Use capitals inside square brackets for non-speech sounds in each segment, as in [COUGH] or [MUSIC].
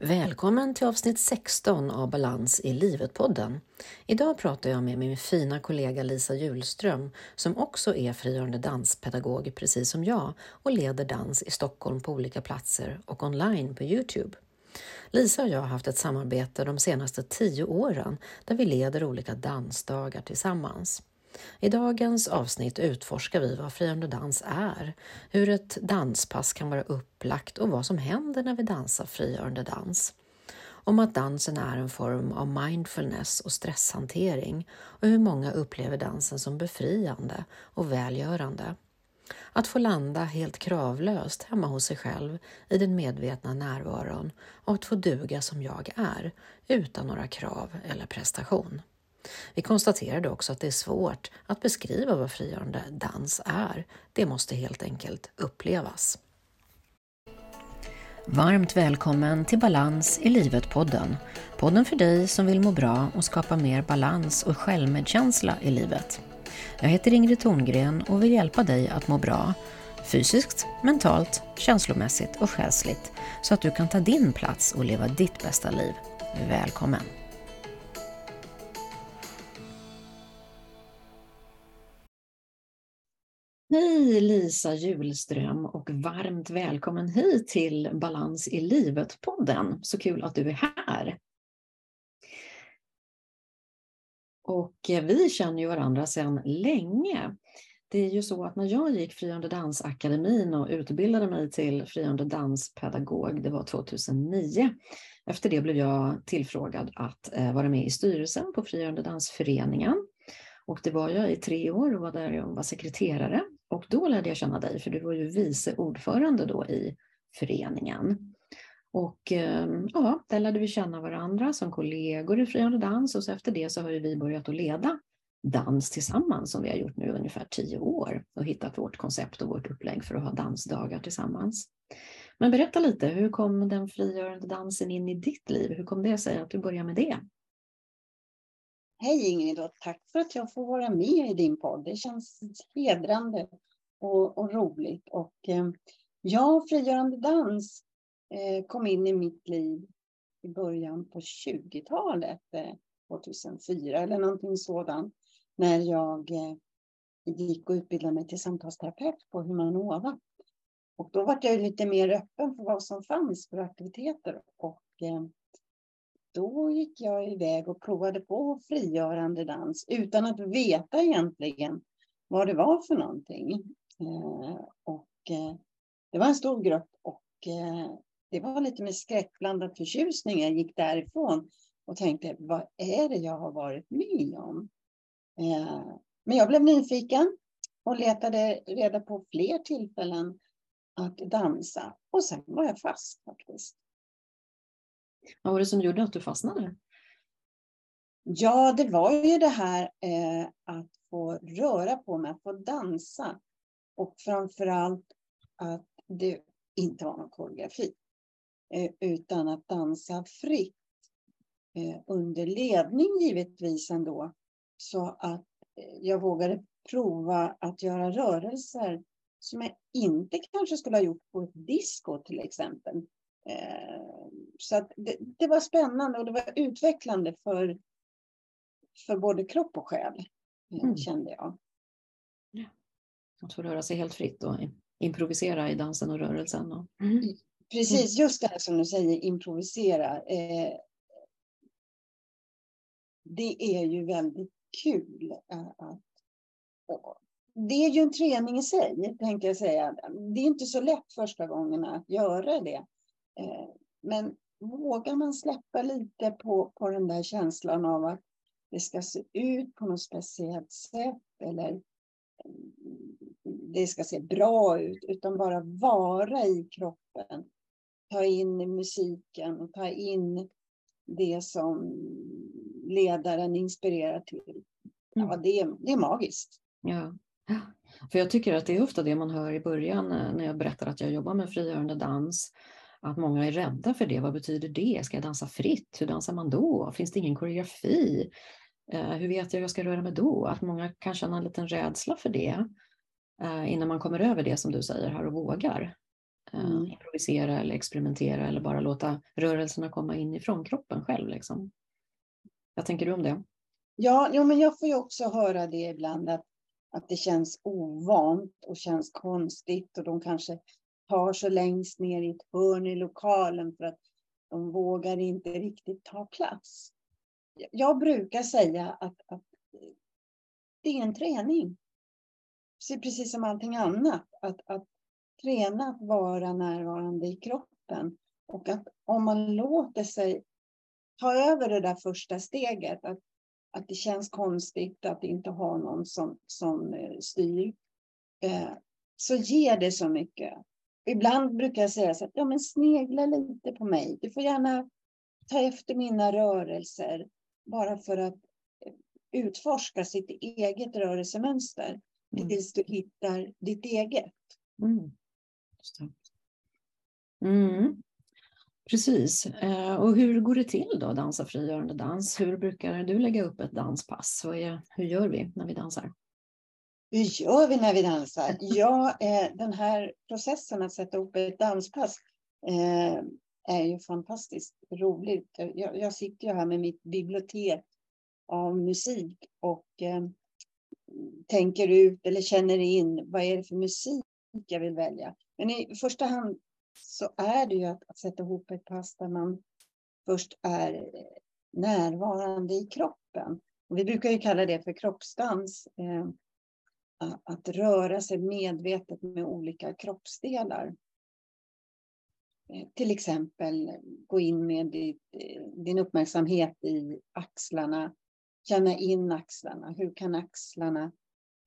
Välkommen till avsnitt 16 av Balans i livet-podden. Idag pratar jag med min fina kollega Lisa Julström som också är frigörande danspedagog precis som jag och leder dans i Stockholm på olika platser och online på Youtube. Lisa och jag har haft ett samarbete de senaste tio åren där vi leder olika dansdagar tillsammans. I dagens avsnitt utforskar vi vad frigörande dans är, hur ett danspass kan vara upplagt och vad som händer när vi dansar frigörande dans. Om att dansen är en form av mindfulness och stresshantering och hur många upplever dansen som befriande och välgörande. Att få landa helt kravlöst hemma hos sig själv i den medvetna närvaron och att få duga som jag är utan några krav eller prestation. Vi konstaterade också att det är svårt att beskriva vad frigörande dans är. Det måste helt enkelt upplevas. Varmt välkommen till Balans i livet-podden. Podden för dig som vill må bra och skapa mer balans och självmedkänsla i livet. Jag heter Ingrid Thorngren och vill hjälpa dig att må bra fysiskt, mentalt, känslomässigt och själsligt så att du kan ta din plats och leva ditt bästa liv. Välkommen! Hej Lisa Julström och varmt välkommen hit till Balans i livet-podden. Så kul att du är här. Och eh, vi känner ju varandra sedan länge. Det är ju så att när jag gick Friande dansakademin och utbildade mig till friande danspedagog, det var 2009. Efter det blev jag tillfrågad att eh, vara med i styrelsen på Friande dansföreningen. Och det var jag i tre år och var där jag var sekreterare och då lärde jag känna dig, för du var ju vice ordförande då i föreningen. Och ehm, ja, där lärde vi känna varandra som kollegor i Friande dans och så efter det så har vi börjat att leda dans tillsammans som vi har gjort nu ungefär tio år och hittat vårt koncept och vårt upplägg för att ha dansdagar tillsammans. Men berätta lite, hur kom den frigörande dansen in i ditt liv? Hur kom det sig att du började med det? Hej Ingrid och tack för att jag får vara med i din podd. Det känns hedrande och, och roligt. Och, eh, ja, frigörande dans eh, kom in i mitt liv i början på 20-talet, eh, 2004 eller någonting sådant, när jag eh, gick och utbildade mig till samtalsterapeut på Humanova. Och då var jag lite mer öppen för vad som fanns för aktiviteter. Och eh, då gick jag iväg och provade på frigörande dans utan att veta egentligen vad det var för någonting. Eh, och eh, det var en stor grupp och eh, det var lite med skräckblandad förtjusning jag gick därifrån och tänkte, vad är det jag har varit med om? Men jag blev nyfiken och letade reda på fler tillfällen att dansa och sen var jag fast faktiskt. Vad var det som gjorde att du fastnade? Ja, det var ju det här eh, att få röra på mig, att få dansa. Och framför allt att det inte var någon koreografi. Eh, utan att dansa fritt. Eh, under ledning givetvis ändå. Så att eh, jag vågade prova att göra rörelser som jag inte kanske skulle ha gjort på ett disco till exempel. Eh, så att det, det, var spännande och det var utvecklande för, för både kropp och själ, eh, mm. kände jag. Ja. Att få röra sig helt fritt och improvisera i dansen och rörelsen. Och... Mm. Precis, just det här som du säger, improvisera. Eh, det är ju väldigt kul. Att, det är ju en träning i sig, tänker jag säga. Det är inte så lätt första gången att göra det. Eh, men vågar man släppa lite på, på den där känslan av att det ska se ut på något speciellt sätt eller mm, det ska se bra ut, utan bara vara i kroppen. Ta in musiken och ta in det som ledaren inspirerar till. Ja, mm. det, är, det är magiskt. Ja. För jag tycker att det är ofta det man hör i början eh, när jag berättar att jag jobbar med frigörande dans att många är rädda för det. Vad betyder det? Ska jag dansa fritt? Hur dansar man då? Finns det ingen koreografi? Eh, hur vet jag hur jag ska röra mig då? Att många kan känna en liten rädsla för det eh, innan man kommer över det som du säger här och vågar. Eh, mm. improvisera eller experimentera eller bara låta rörelserna komma inifrån kroppen själv. Liksom. Vad tänker du om det? Ja, jo, men jag får ju också höra det ibland att, att det känns ovant och känns konstigt och de kanske tar sig längst ner i ett hörn i lokalen för att de vågar inte riktigt ta plats. Jag brukar säga att, att det är en träning. Precis som allting annat. Att, att träna att vara närvarande i kroppen. Och att om man låter sig ta över det där första steget, att, att det känns konstigt att inte ha någon som, som eh, styr, eh, så ger det så mycket. Ibland brukar jag säga så att ja, men snegla lite på mig. Du får gärna ta efter mina rörelser bara för att eh, utforska sitt eget rörelsemönster mm. tills du hittar ditt eget. Mm. Mm. Precis. Eh, och hur går det till då, dansa frigörande dans? Hur brukar du lägga upp ett danspass? Hur gör vi när vi dansar? Hur gör vi när vi dansar? Ja, eh, den här processen att sätta ihop ett danspass eh, är ju fantastiskt roligt. Jag, jag sitter ju här med mitt bibliotek av musik och eh, tänker ut eller känner in vad är det för musik jag vill välja. Men i första hand så är det ju att, att sätta ihop ett pass där man först är närvarande i kroppen. Och vi brukar ju kalla det för kroppsdans. Eh, att röra sig medvetet med olika kroppsdelar. Eh, till exempel gå in med eh, din uppmärksamhet i axlarna. Känna in axlarna. Hur kan axlarna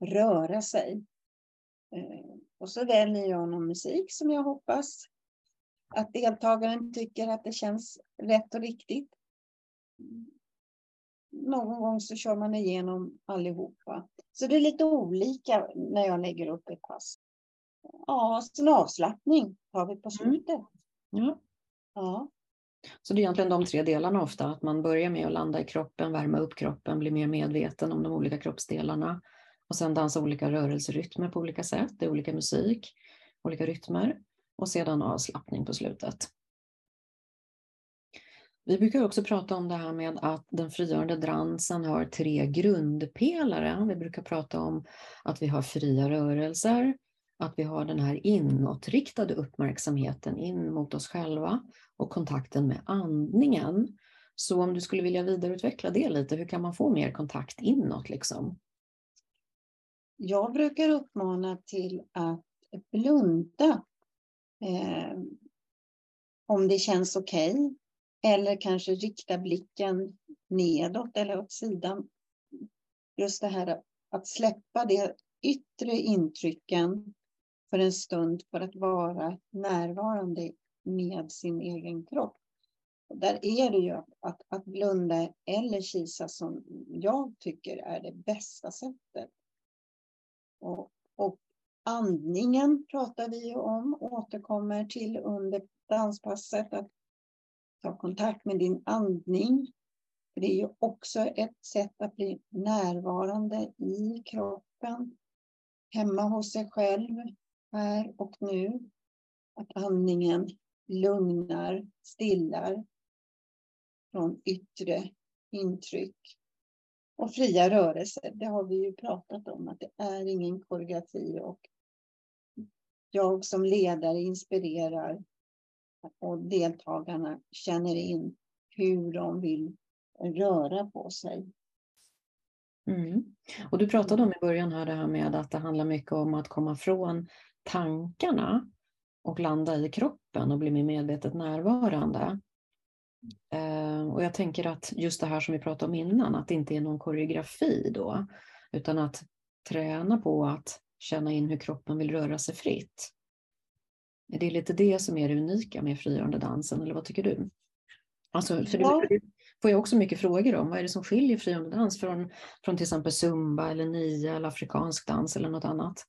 röra sig? Eh, och så väljer jag någon musik som jag hoppas att deltagaren tycker att det känns rätt och riktigt. Någon gång så kör man igenom allihopa. Så det är lite olika när jag lägger upp ett pass. Ja, sen avslappning har vi på mm. slutet. Mm. Ja. ja. Så det är egentligen de tre delarna ofta, att man börjar med att landa i kroppen, värma upp kroppen, bli mer medveten om de olika kroppsdelarna och sen dansa olika rörelserytmer på olika sätt. Det är olika musik, olika rytmer och sedan avslappning på slutet. Vi brukar också prata om det här med att den frigörande dansen har tre grundpelare. Vi brukar prata om att vi har fria rörelser, att vi har den här inåtriktade uppmärksamheten in mot oss själva och kontakten med andningen. Så om du skulle vilja vidareutveckla det lite, hur kan man få mer kontakt inåt? Liksom? Jag brukar uppmana till att blunda eh, om det känns okej. Okay. Eller kanske rikta blicken nedåt eller åt sidan. Just det här att släppa de yttre intrycken för en stund för att vara närvarande med sin egen kropp. Och där är det ju att, att blunda eller kisa som jag tycker är det bästa sättet. Och, och andningen pratar vi om, återkommer till under danspasset. Att ta kontakt med din andning. Det är ju också ett sätt att bli närvarande i kroppen. Hemma hos sig själv, här och nu. Att andningen lugnar, stillar från yttre intryck. Och fria rörelser, det har vi ju pratat om att det är ingen koreografi och jag som ledare inspirerar och deltagarna känner in hur de vill röra på sig. Mm. Och du pratade om i början här det här med att det handlar mycket om att komma från tankarna och landa i kroppen och bli mer medvetet närvarande. Eh, och jag tänker att just det här som vi pratade om innan, att det inte är någon koreografi då, utan att träna på att känna in hur kroppen vill röra sig fritt. Är det lite det som är det unika med frigörande dansen, eller vad tycker du? Alltså, för ja. det får jag också mycket frågor om. Vad är det som skiljer frigörande dans från, från till exempel zumba eller nia eller afrikansk dans eller något annat?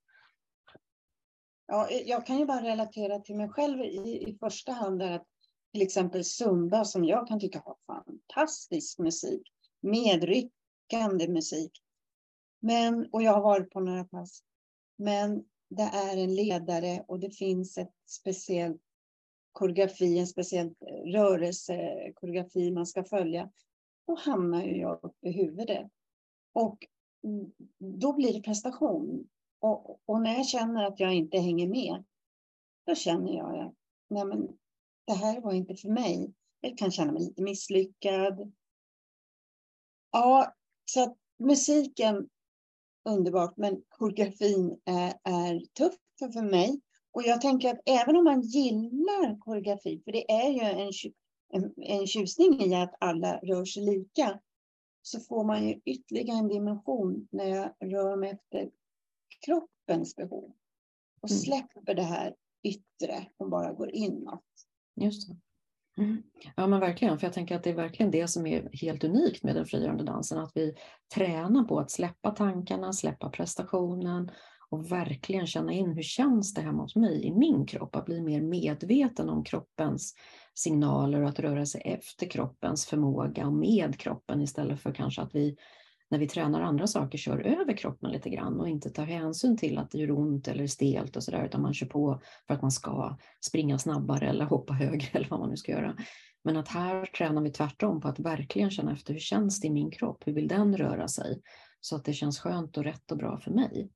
Ja, jag kan ju bara relatera till mig själv i, i första hand. Där att till exempel zumba som jag kan tycka har fantastisk musik. Medryckande musik. Men, och jag har varit på några pass. Men det är en ledare och det finns ett speciellt koreografi, en speciell rörelsekoreografi man ska följa, då hamnar ju jag uppe i huvudet. Och då blir det prestation. Och, och, när jag känner att jag inte hänger med, då känner jag att nej men, det här var inte för mig. Jag kan känna mig lite misslyckad. Ja, så att musiken, underbart, men koreografin är, är tuff för mig. Och jag tänker att även om man gillar koreografi, för det är ju en, en, en tjusning i att alla rör sig lika, så får man ju ytterligare en dimension när jag rör mig efter kroppens behov. Och mm. släpper det här yttre och bara går inåt. Just det. Mm. Ja men verkligen, för jag tänker att det är verkligen det som är helt unikt med den frigörande dansen, att vi tränar på att släppa tankarna, släppa prestationen och verkligen känna in hur känns det hemma hos mig i min kropp, att bli mer medveten om kroppens signaler och att röra sig efter kroppens förmåga och med kroppen istället för kanske att vi när vi tränar andra saker kör över kroppen lite grann och inte tar hänsyn till att det gör ont eller är stelt och sådär utan man kör på för att man ska springa snabbare eller hoppa högre [LAUGHS] eller vad man nu ska göra. Men att här tränar vi tvärtom på att verkligen känna efter hur känns det i min kropp? Hur vill den röra sig? Så att det känns skönt och rätt och bra för mig.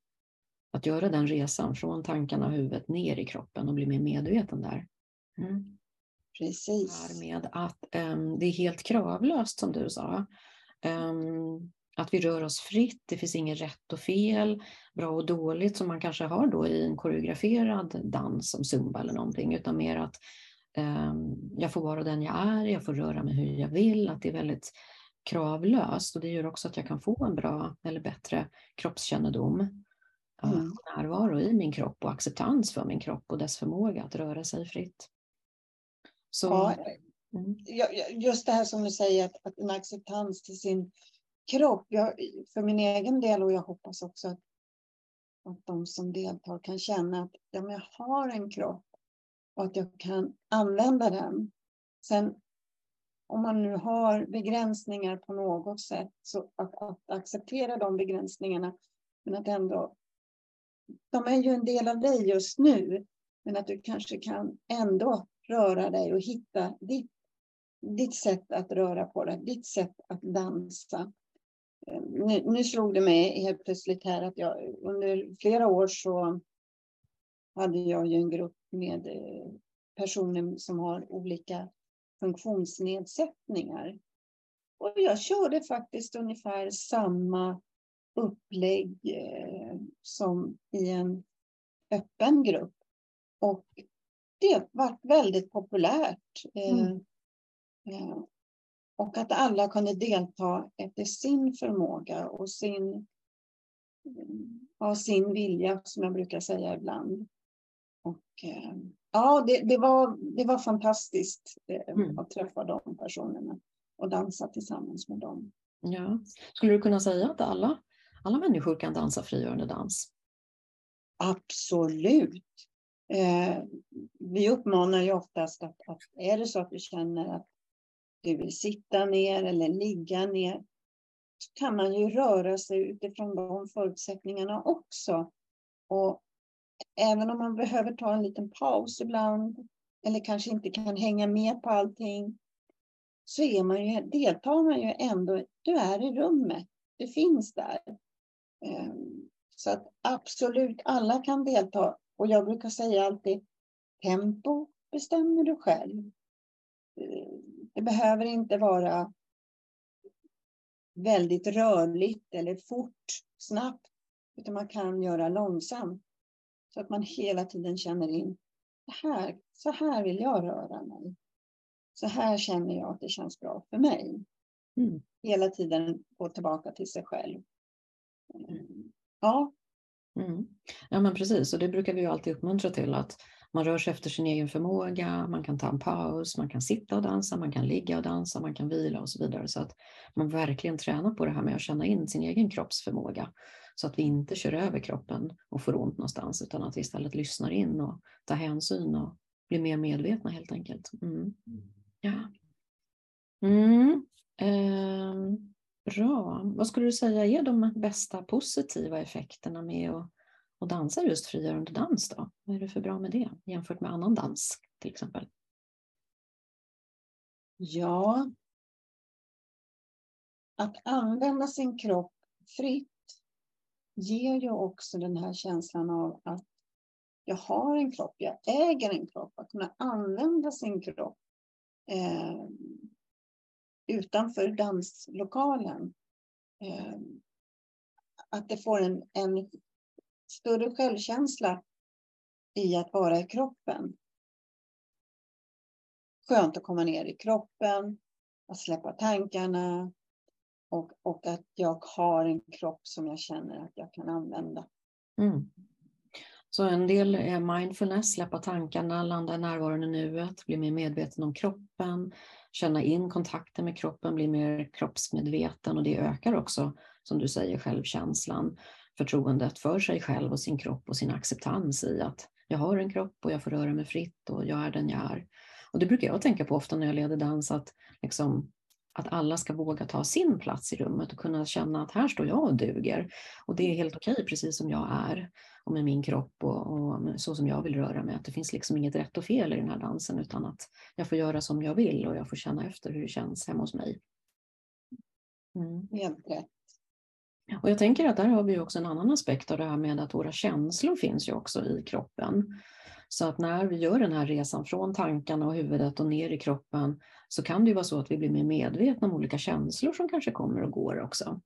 Att göra den resan från tankarna och huvudet ner i kroppen och bli mer medveten där. Mm. Precis. Med att um, det är helt kravlöst som du sa. Um, att vi rör oss fritt, det finns inget rätt och fel, bra och dåligt som man kanske har då i en koreograferad dans som zumba eller någonting, utan mer att um, jag får vara den jag är, jag får röra mig hur jag vill, att det är väldigt kravlöst och det gör också att jag kan få en bra eller bättre kroppskännedom mm. närvaro i min kropp och acceptans för min kropp och dess förmåga att röra sig fritt. Så, ja, mm. Just det här som du säger, att, att en acceptans till sin kropp. Jag, för min egen del och jag hoppas också att, att de som deltar kan känna att ja, jag har en kropp och att jag kan använda den. Sen om man nu har begränsningar på något sätt, så att, att acceptera de begränsningarna, men att ändå de är ju en del av dig just nu, men att du kanske kan ändå röra dig och hitta ditt, ditt sätt att röra på dig, ditt sätt att dansa. Nu, nu slog det mig helt plötsligt här att jag under flera år så hade jag ju en grupp med eh, personer som har olika funktionsnedsättningar. Och jag körde faktiskt ungefär samma upplägg eh, som i en öppen grupp. Och det var väldigt populärt. Eh, mm. Eh, och att alla kunde delta efter sin förmåga och sin, ja, sin vilja, som jag brukar säga ibland. Och, ja, det, det, var, det var fantastiskt mm. att träffa de personerna och dansa tillsammans med dem. Ja. Skulle du kunna säga att alla alla människor kan dansa frigörande dans? Absolut. Eh, vi uppmanar ju oftast att, att är det så att du känner att du vill sitta ner eller ligga ner så kan man ju röra sig utifrån de förutsättningarna också. Och även om man behöver ta en liten paus ibland eller kanske inte kan hänga med på allting så är man ju, deltar man ju ändå, du är i rummet, du finns där. Ehm, så att absolut, alla kan delta. Och jag brukar säga alltid, tempo bestämmer du själv. Ehm, det behöver inte vara väldigt rörligt eller fort, snabbt, utan man kan göra långsamt. Så att man hela tiden känner in, här, så här vill jag röra mig. Så här känner jag att det känns bra för mig. Mm. Hela tiden gå tillbaka till sig själv. Ja. Mm. Ja men precis, och det brukar vi ju alltid uppmuntra till att man rör sig efter sin egen förmåga, man kan ta en paus, man kan sitta och dansa, man kan ligga och dansa, man kan vila och så vidare. Så att man verkligen tränar på det här med att känna in sin egen kroppsförmåga. Så att vi inte kör över kroppen och får ont någonstans utan att vi istället lyssnar in och tar hänsyn och blir mer medvetna helt enkelt. Mm. Ja. Mm. Eh, Bra. Vad skulle du säga är de bästa positiva effekterna med att och dansar just frigörande dans då? Vad är det för bra med det jämfört med annan dans till exempel? Ja, att använda sin kropp fritt ger ju också den här känslan av att jag har en kropp, jag äger en kropp. Att kunna använda sin kropp eh, utanför danslokalen. Eh, att det får en, en större självkänsla i att vara i kroppen. Skönt att komma ner i kroppen, att släppa tankarna och, och att jag har en kropp som jag känner att jag kan använda. Mm. Så en del är mindfulness, släppa tankarna, landa i närvaron i nuet, bli mer medveten om kroppen, känna in kontakten med kroppen, bli mer kroppsmedveten och det ökar också, som du säger, självkänslan, förtroendet för sig själv och sin kropp och sin acceptans i att jag har en kropp och jag får röra mig fritt och jag är den jag är. Och det brukar jag tänka på ofta när jag leder dans, att, liksom, att alla ska våga ta sin plats i rummet och kunna känna att här står jag och duger. Och det är helt okej precis som jag är och med min kropp och, och, så som jag vill röra mig. Att det finns liksom inget rätt och fel i den här dansen utan att jag får göra som jag vill och jag får känna efter hur det känns hemma hos mig. Mm. Helt rätt. Och jag tänker att där har vi också en annan aspekt av det här med att våra känslor finns ju också i kroppen. Så att när vi gör den här resan från tankarna och huvudet och ner i kroppen så kan det ju vara så att vi blir mer medvetna om olika känslor som kanske kommer och går också.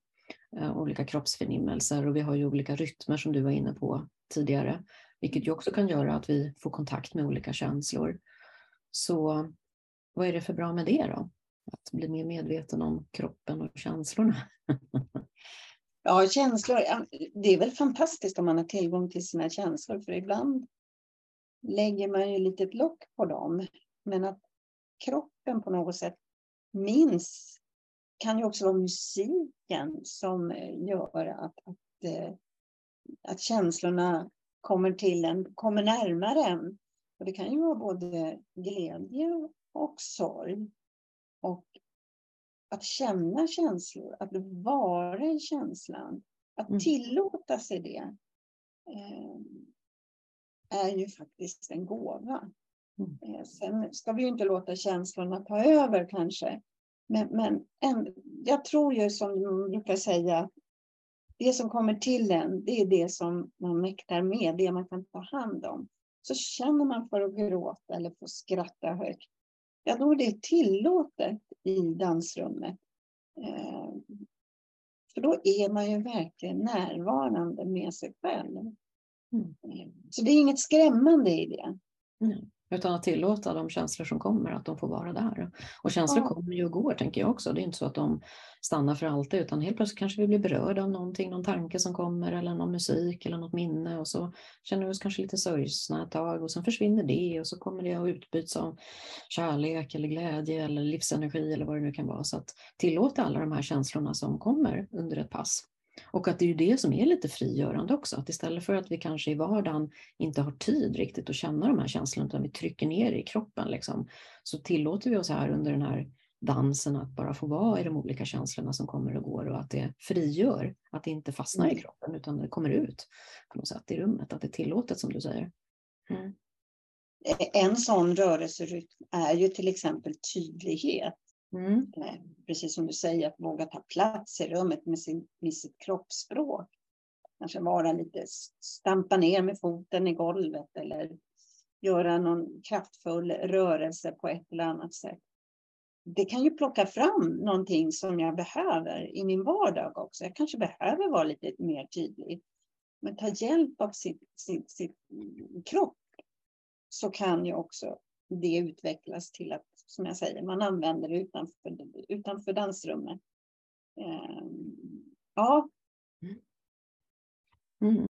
Eh, olika kroppsförnimmelser och vi har ju olika rytmer som du var inne på tidigare, vilket ju också kan göra att vi får kontakt med olika känslor. Så vad är det för bra med det då? Att bli mer medveten om kroppen och känslorna. [LAUGHS] ja, känslor. Det är väl fantastiskt om man har tillgång till sina känslor, för ibland lägger man ju lite lock på dem. Men att kroppen på något sätt minns kan ju också vara musiken som eh, gör att, att, eh, att känslorna kommer till en, kommer närmare en. Och det kan ju vara både glädje och sorg. Och att känna känslor, att vara i känslan, att mm. tillåta sig det eh, är ju faktiskt en gåva. Mm. Sen ska vi ju inte låta känslorna ta över kanske. Men, men en, jag tror ju som man brukar säga, det som kommer till en, det är det som man mäktar med, det man kan ta hand om. Så känner man för att gråta eller få skratta högt, ja då är det tillåtet i dansrummet. Eh, för då är man ju verkligen närvarande med sig själv. Mm. Så det är inget skrämmande i det. Mm. Utan att tillåta de känslor som kommer, att de får vara där. Och känslor ja. kommer ju och går, tänker jag också. Det är inte så att de stannar för alltid, utan helt plötsligt kanske vi blir berörda av någonting, någon tanke som kommer, eller någon musik eller något minne. Och så känner vi oss kanske lite sorgsna ett tag och sen försvinner det och så kommer det att utbyts av kärlek eller glädje eller livsenergi eller vad det nu kan vara. Så att tillåta alla de här känslorna som kommer under ett pass. Och att det är ju det som är lite frigörande också, att istället för att vi kanske i vardagen inte har tid riktigt att känna de här känslorna, utan vi trycker ner i kroppen, liksom, så tillåter vi oss här under den här dansen att bara få vara i de olika känslorna som kommer och går och att det frigör, att det inte fastnar i mm. kroppen utan det kommer ut på något sätt i rummet, att det är tillåtet som du säger. Mm. En sån rörelserytm är ju till exempel tydlighet. Mm. Eh, precis som du säger, att våga ta plats i rummet med, sin, med sitt kroppsspråk. Kanske vara lite, stampa ner med foten i golvet eller göra någon kraftfull rörelse på ett eller annat sätt. Det kan ju plocka fram någonting som jag behöver i min vardag också. Jag kanske behöver vara lite mer tydlig. Men ta hjälp av sin, sitt, sin kropp så kan ju också det utvecklas till att som jag säger, man använder det utanför, utanför dansrummet. Ehm, ja. Mm. mm.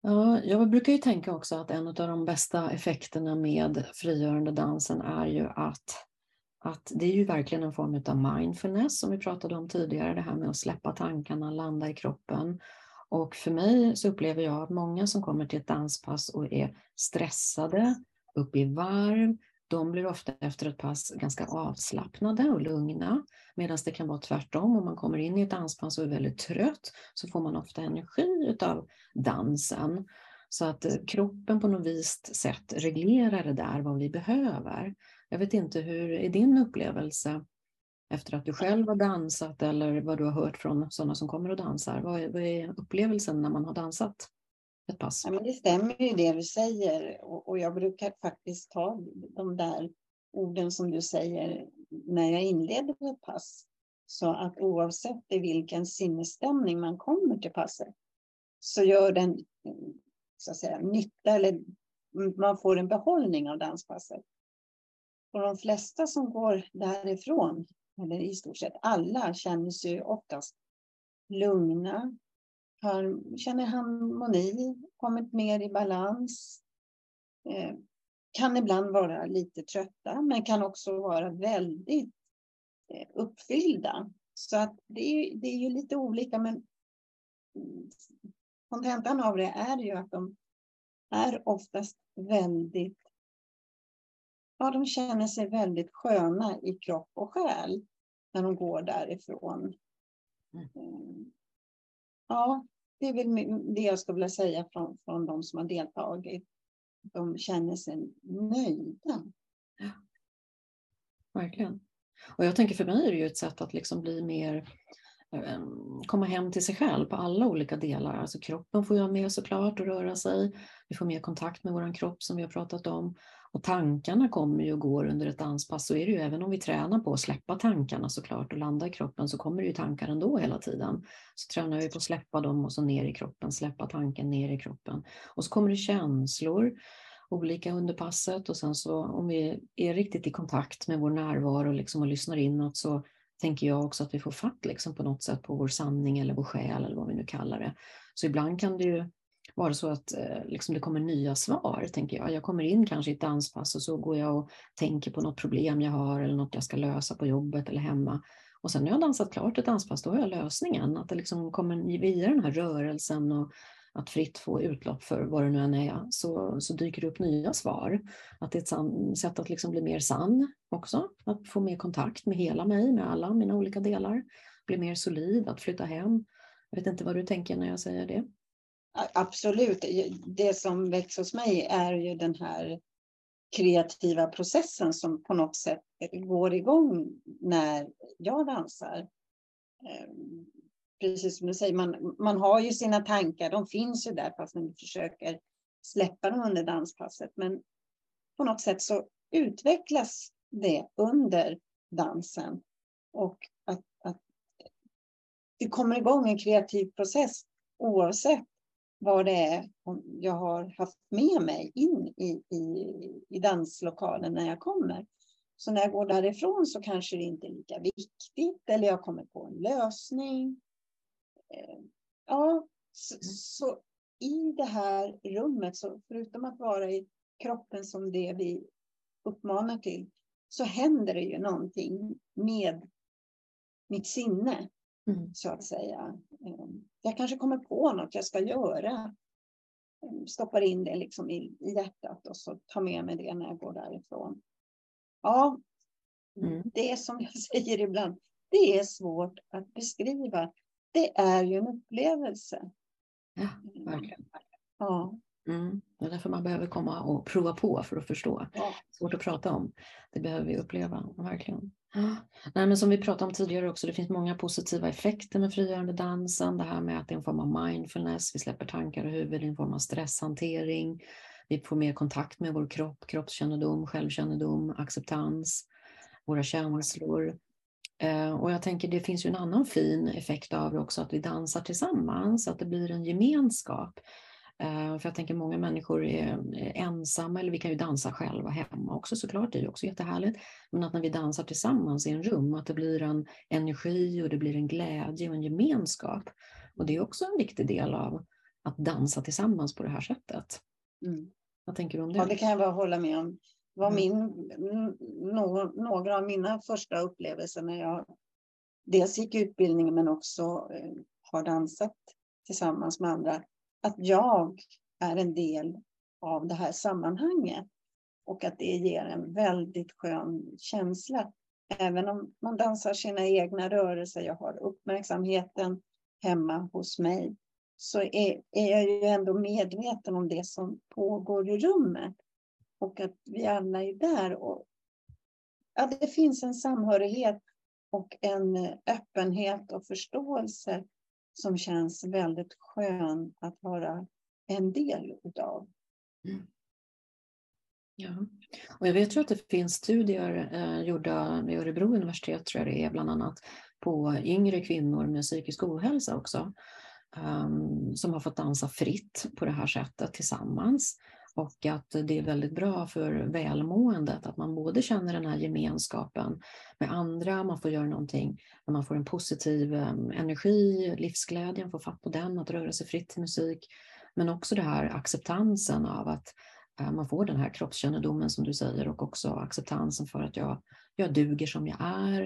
Ja, jag brukar ju tänka också att en av de bästa effekterna med frigörande dansen är ju att, att det är ju verkligen en form av mindfulness som vi pratade om tidigare, det här med att släppa tankarna, landa i kroppen. Och för mig så upplever jag att många som kommer till ett danspass och är stressade, upp i varv, de blir ofta efter ett pass ganska avslappnade och lugna. Medan det kan vara tvärtom. Om man kommer in i ett danspass och är väldigt trött så får man ofta energi av dansen. Så att eh, kroppen på något visst sätt reglerar det där vad vi behöver. Jag vet inte, hur är din upplevelse efter att du själv har dansat eller vad du har hört från sådana som kommer och dansar? Vad är, vad är upplevelsen när man har dansat ett pass? Ja, men det stämmer ju det du säger och, och jag brukar faktiskt ta de där orden som du säger när jag inleder ett pass. Så att oavsett i vilken sinnesstämning man kommer till passet så gör den så att säga, nytta eller man får en behållning av danspasset. Och de flesta som går därifrån, eller i stort sett alla, känner sig oftast lugna, har, känner harmoni, kommit mer i balans. Eh, kan ibland vara lite trötta, men kan också vara väldigt eh, uppfyllda. Så att det, är, det är ju lite olika, men kontentan av det är ju att de är oftast väldigt ja, de känner sig väldigt sköna i kropp och själ när de går därifrån. Mm. Eh, ja, det är väl det jag skulle vilja säga från, från de som har deltagit. De känner sig nöjda. Ja. Verkligen. Och jag tänker för mig är det ju ett sätt att liksom bli mer Ehm, komma hem till sig själv på alla olika delar. Alltså kroppen får jag med såklart och röra sig. Vi får mer kontakt med vår kropp som vi har pratat om. Och tankarna kommer ju och går under ett danspass. Så är det ju även om vi tränar på att släppa tankarna såklart och landa i kroppen så kommer det ju tankar ändå hela tiden. Så tränar vi på att släppa dem och så ner i kroppen, släppa tanken ner i kroppen. Och så kommer det känslor olika under passet och sen så om vi är riktigt i kontakt med vår närvaro liksom och lyssnar inåt så tänker jag också att vi får fatt liksom på något sätt på vår sanning eller vår själ eller vad vi nu kallar det. Så ibland kan det ju vara så att eh, liksom det kommer nya svar, tänker jag. Jag kommer in kanske i ett danspass och så går jag och tänker på något problem jag har eller något jag ska lösa på jobbet eller hemma. Och sen när jag har dansat klart ett danspass, då har jag lösningen. Att det liksom kommer via den här rörelsen och att fritt få utlopp för vad det nu än är, så, så dyker det upp nya svar. Att det är ett sätt att liksom bli mer sann också, att få mer kontakt med hela mig, med alla mina olika delar, bli mer solid, att flytta hem. Jag vet inte vad du tänker när jag säger det? Absolut. Det som väcks hos mig är ju den här kreativa processen som på något sätt går igång när jag dansar. Ehm, Precis som du säger, man, man har ju sina tankar, de finns ju där fast man försöker släppa dem under danspasset. Men på något sätt så utvecklas det under dansen. Och att, att det kommer igång en kreativ process oavsett vad det är jag har haft med mig in i, i, i danslokalen när jag kommer. Så när jag går därifrån så kanske det inte är lika viktigt eller jag kommer på en lösning. Ja, så, så, i det här rummet, så förutom att vara i kroppen som det vi uppmanar till, så händer det ju någonting med mitt sinne, mm. så att säga. Eh, jag kanske kommer på något jag ska göra. Eh, stoppar in det liksom i, i hjärtat och så tar med mig det när jag går därifrån. Ja, mm. det är som jag [LAUGHS] säger ibland, det är svårt att beskriva det är ju en upplevelse. Ja, verkligen. Ja. Mm. Det är därför man behöver komma och prova på för att förstå. Ja. Svårt att prata om. Det behöver vi uppleva, verkligen. Nej, men som vi pratade om tidigare också, det finns många positiva effekter med frigörande dansen. Det här med att det är en form av mindfulness, vi släpper tankar och huvud, en form av stresshantering. Vi får mer kontakt med vår kropp, kroppskännedom, självkännedom, acceptans, våra känslor. Eh, och jag tänker det finns ju en annan fin effekt av det också, att vi dansar tillsammans, att det blir en gemenskap. Eh, för jag tänker många människor är ensamma, eller vi kan ju dansa själva hemma också såklart, det är ju också jättehärligt. Men att när vi dansar tillsammans i en rum, att det blir en energi och det blir en glädje och en gemenskap. Och det är också en viktig del av att dansa tillsammans på det här sättet. Mm. Vad tänker du om det? Ja, det kan jag bara hålla med om var mm. min, no, några av mina första upplevelser när jag dels gick utbildningen men också eh, har dansat tillsammans med andra. Att jag är en del av det här sammanhanget. och att det ger en väldigt skön känsla. Även om man dansar sina egna rörelser, jag har uppmärksamheten hemma hos mig, så är, är jag ju ändå medveten om det som pågår i rummet. Och att vi alla är där. Och, att det finns en samhörighet och en eh, öppenhet och förståelse som känns väldigt skön att vara en del utav. Mm. Ja, och jag vet ju att det finns studier eh, gjorda vid Örebro universitet, tror jag det är, bland annat på yngre kvinnor med psykisk ohälsa också, um, som har fått dansa fritt på det här sättet tillsammans. Och att det är väldigt bra för välmåendet att man både känner den här gemenskapen med andra, man får göra någonting, man får en positiv ehm, energi, livsglädjen, får fatt på den, att röra sig fritt till musik. Men också det här acceptansen av att eh, man får den här kroppskännedomen som du säger och också acceptansen för att jag, jag duger som jag är.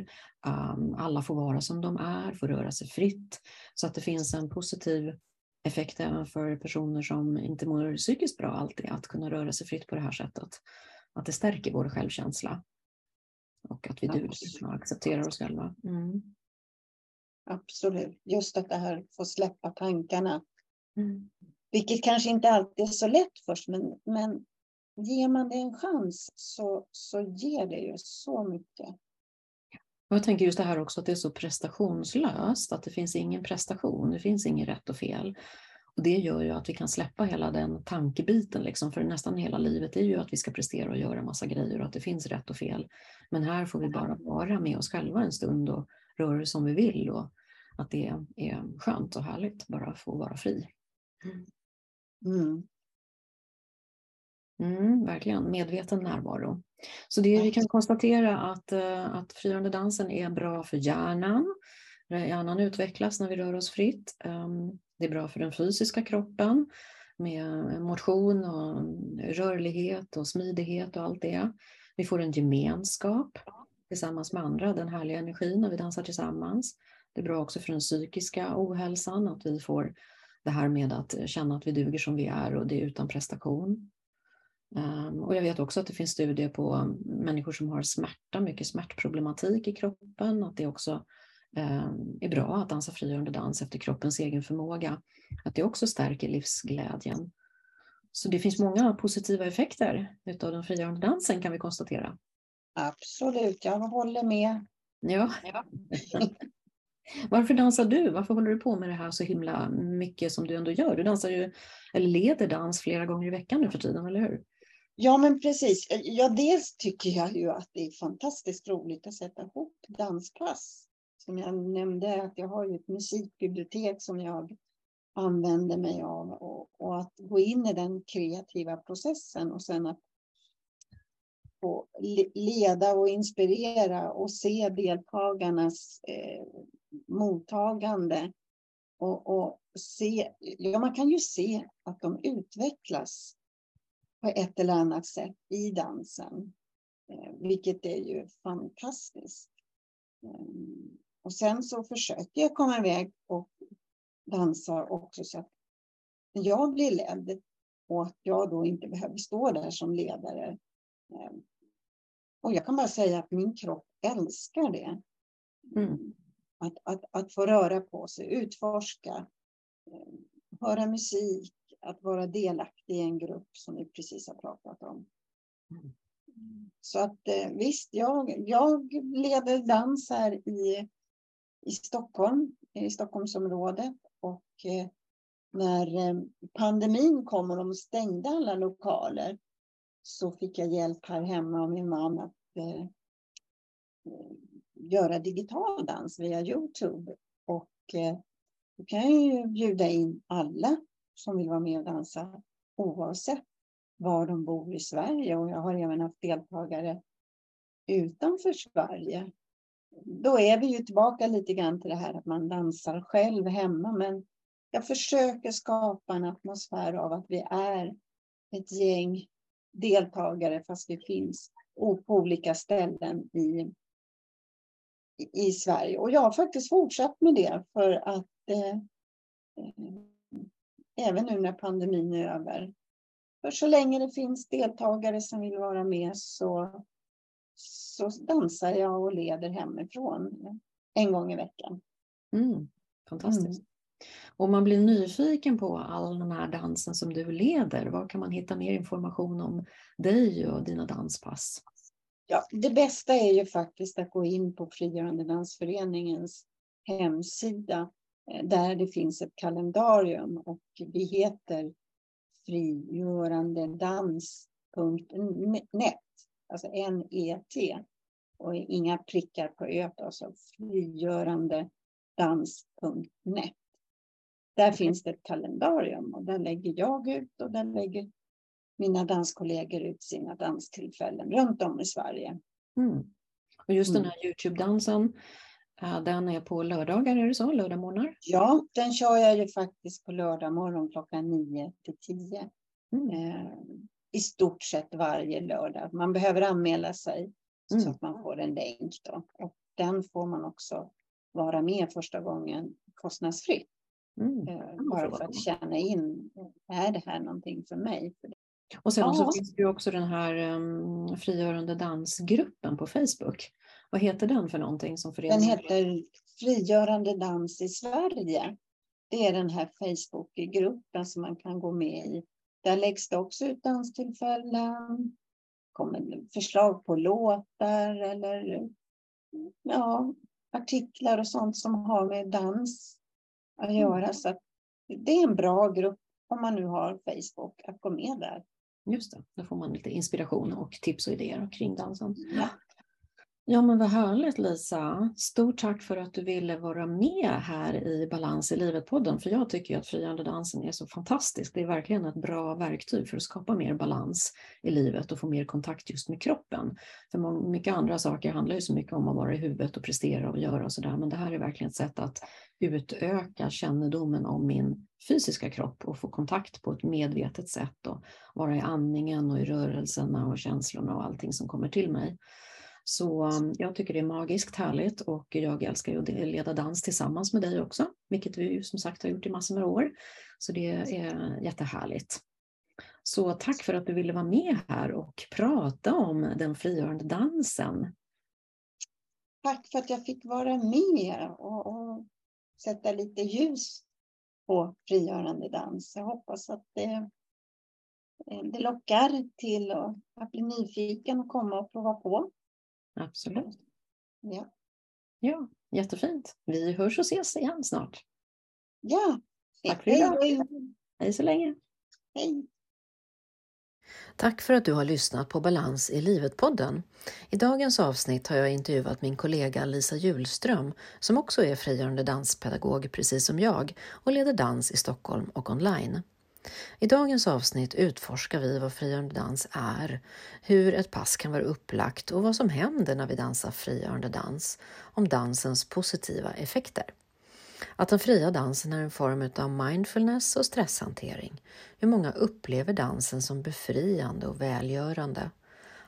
Ehm, alla får vara som de är, får röra sig fritt. Så att det finns en positiv effekt även för personer som inte mår psykiskt bra alltid, att kunna röra sig fritt på det här sättet. Att det stärker vår självkänsla. Och att vi duger och accepterar oss själva. Mm. Absolut. Just att det här får släppa tankarna. Mm. Vilket kanske inte alltid är så lätt först, men, men ger man det en chans så, så ger det ju så mycket jag tänker just det här också att det är så prestationslöst, att det finns ingen prestation, det finns inget rätt och fel. Och Det gör ju att vi kan släppa hela den tankebiten, liksom, för nästan hela livet är ju att vi ska prestera och göra massa grejer och att det finns rätt och fel. Men här får vi bara vara med oss själva en stund och röra oss som vi vill och att det är skönt och härligt bara att få vara fri. Mm. mm. Mm. Mm, verkligen, medveten närvaro. Så det, vi kan konstatera att, eh, att frigörande dansen är bra för hjärnan. Hjärnan utvecklas när vi rör oss fritt. Ehm, det är bra för den fysiska kroppen med motion och rörlighet och smidighet och allt det. Vi får en gemenskap tillsammans med andra, den härliga energin när vi dansar tillsammans. Det är bra också för den psykiska ohälsan, att vi får det här med att känna att vi duger som vi är och det är utan prestation. Ehm, och jag vet också att det finns studier på människor som har smärta, mycket smärtproblematik i kroppen, att det också ehm, är bra att dansa frigörande dans efter kroppens egen förmåga, att det också stärker livsglädjen. Så det finns många positiva effekter av den frigörande dansen kan vi konstatera. Absolut, jag håller med. Ja. ja. [LAUGHS] Varför dansar du? Varför håller du på med det här så himla mycket som du ändå gör? Du dansar ju, eller leder dans flera gånger i veckan nu för tiden, eller hur? Ja, men precis. Eh, ja, dels tycker jag ju att det är fantastiskt roligt att sätta ihop danspass. Som jag nämnde, att jag har ju ett musikbibliotek som jag använder mig av och, och att gå in i den kreativa processen och sen att få leda och inspirera och se deltagarnas eh, mottagande. Och, och, se, ja, man kan ju se att de utvecklas på ett eller annat sätt i dansen. Eh, vilket är ju fantastiskt. Eh, och sen så försöker jag komma iväg och dansa också så att jag blir ledd och att jag då inte behöver stå där som ledare. Eh, och jag kan bara säga att min kropp älskar det. Mm. Att, att, att få röra på sig, utforska, höra musik, att vara delaktig i en grupp som vi precis har pratat om. Mm. Så att eh, visst, jag, jag leder dans här i, i Stockholm, i Stockholmsområdet. Och eh, när pandemin kom och de stängde alla lokaler så fick jag hjälp här hemma av min man att göra digital dans via Youtube. Och eh, då kan jag ju bjuda in alla som vill vara med och dansa oavsett var de bor i Sverige. Och jag har även haft deltagare utanför Sverige. Då är vi ju tillbaka lite grann till det här att man dansar själv hemma. Men jag försöker skapa en atmosfär av att vi är ett gäng deltagare fast vi finns på olika ställen i i Sverige. Och jag har faktiskt fortsatt med det för att eh, även nu när pandemin är över. för så länge det finns deltagare som vill vara med så, så dansar jag och leder hemifrån en gång i veckan. Mm, fantastiskt. Mm. Om man blir nyfiken på all den här dansen som du leder, var kan man hitta mer information om dig och dina danspass? Ja, det bästa är ju faktiskt att gå in på Frigörande dansföreningens hemsida där det finns ett kalendarium och vi heter frigörandedans.net, alltså N-E-T och inga prickar på ö, alltså frigörandedans.net. Där finns det ett kalendarium och där lägger jag ut och där lägger mina danskollegor ut sina danstillfällen runt om i Sverige. Mm. Och just mm. den här Youtube-dansen, eh, den är på lördagar, är det så? Lördagmorgnar? Ja, den kör jag ju faktiskt på lördag morgon klockan 9 till 10. Mm. Eh, I stort sett varje lördag. Man behöver anmäla sig så mm. att man får en länk. Då. Och den får man också vara med första gången kostnadsfritt. Mm. Eh, bara för att känna in, är det här någonting för mig? Och sen ja. så finns det ju också den här um, frigörande dansgruppen på Facebook. Vad heter den för någonting? Som Den heter Frigörande dans i Sverige. Det är den här Facebookgruppen som man kan gå med i. Där läggs det också ut danstillfällen, kommer förslag på låtar eller ja, artiklar och sånt som har med dans att mm. göra. Så att det är en bra grupp om man nu har Facebook att gå med där. Just det, då får man lite inspiration och tips och idéer kring dansen. Ja. Ja men vad härligt Lisa. Stort tack för att du ville vara med här i Balans i livet-podden. För jag tycker att friande dansen är så fantastisk. Det är verkligen ett bra verktyg för att skapa mer balans i livet och få mer kontakt just med kroppen. För mycket andra saker handlar ju så mycket om att vara i huvudet och prestera och göra och sådär. Men det här är verkligen ett sätt att utöka kännedomen om min fysiska kropp och få kontakt på ett medvetet sätt och vara i andningen och i rörelserna och känslorna och allting som kommer till mig. Så um, jag tycker det är magiskt härligt och jag älskar ju att leda dans tillsammans med dig också, vilket vi ju som sagt har gjort i massor med år. Så det är jättehärligt. Så tack för att du ville vara med här och prata om den frigörande dansen. Tack för att jag fick vara med och, och sätta lite ljus på frigörande dans. Jag hoppas att det, eh, det lockar till att bli nyfiken och komma och prova på. Absolut. Ja. Ja, jättefint. Vi hörs och ses igen snart. Ja. Tack för idag. Hej, hej så länge. Hej. Tack för att du har lyssnat på Balans i livet-podden. I dagens avsnitt har jag intervjuat min kollega Lisa Julström som också är frigörande danspedagog precis som jag och leder dans i Stockholm och online. I dagens avsnitt utforskar vi vad frigörande dans är, hur ett pass kan vara upplagt och vad som händer när vi dansar frigörande dans, om dansens positiva effekter. Att den fria dansen är en form av mindfulness och stresshantering. Hur många upplever dansen som befriande och välgörande?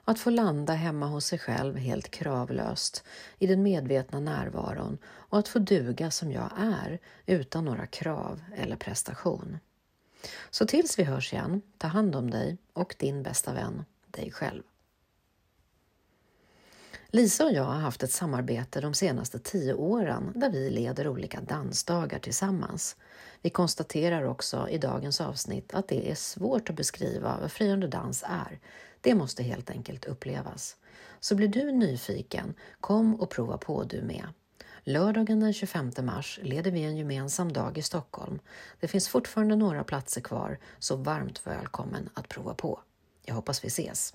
Att få landa hemma hos sig själv helt kravlöst i den medvetna närvaron och att få duga som jag är utan några krav eller prestation. Så tills vi hörs igen, ta hand om dig och din bästa vän, dig själv. Lisa och jag har haft ett samarbete de senaste tio åren där vi leder olika dansdagar tillsammans. Vi konstaterar också i dagens avsnitt att det är svårt att beskriva vad friande dans är. Det måste helt enkelt upplevas. Så blir du nyfiken, kom och prova på du med. Lördagen den 25 mars leder vi en gemensam dag i Stockholm. Det finns fortfarande några platser kvar, så varmt välkommen att prova på. Jag hoppas vi ses!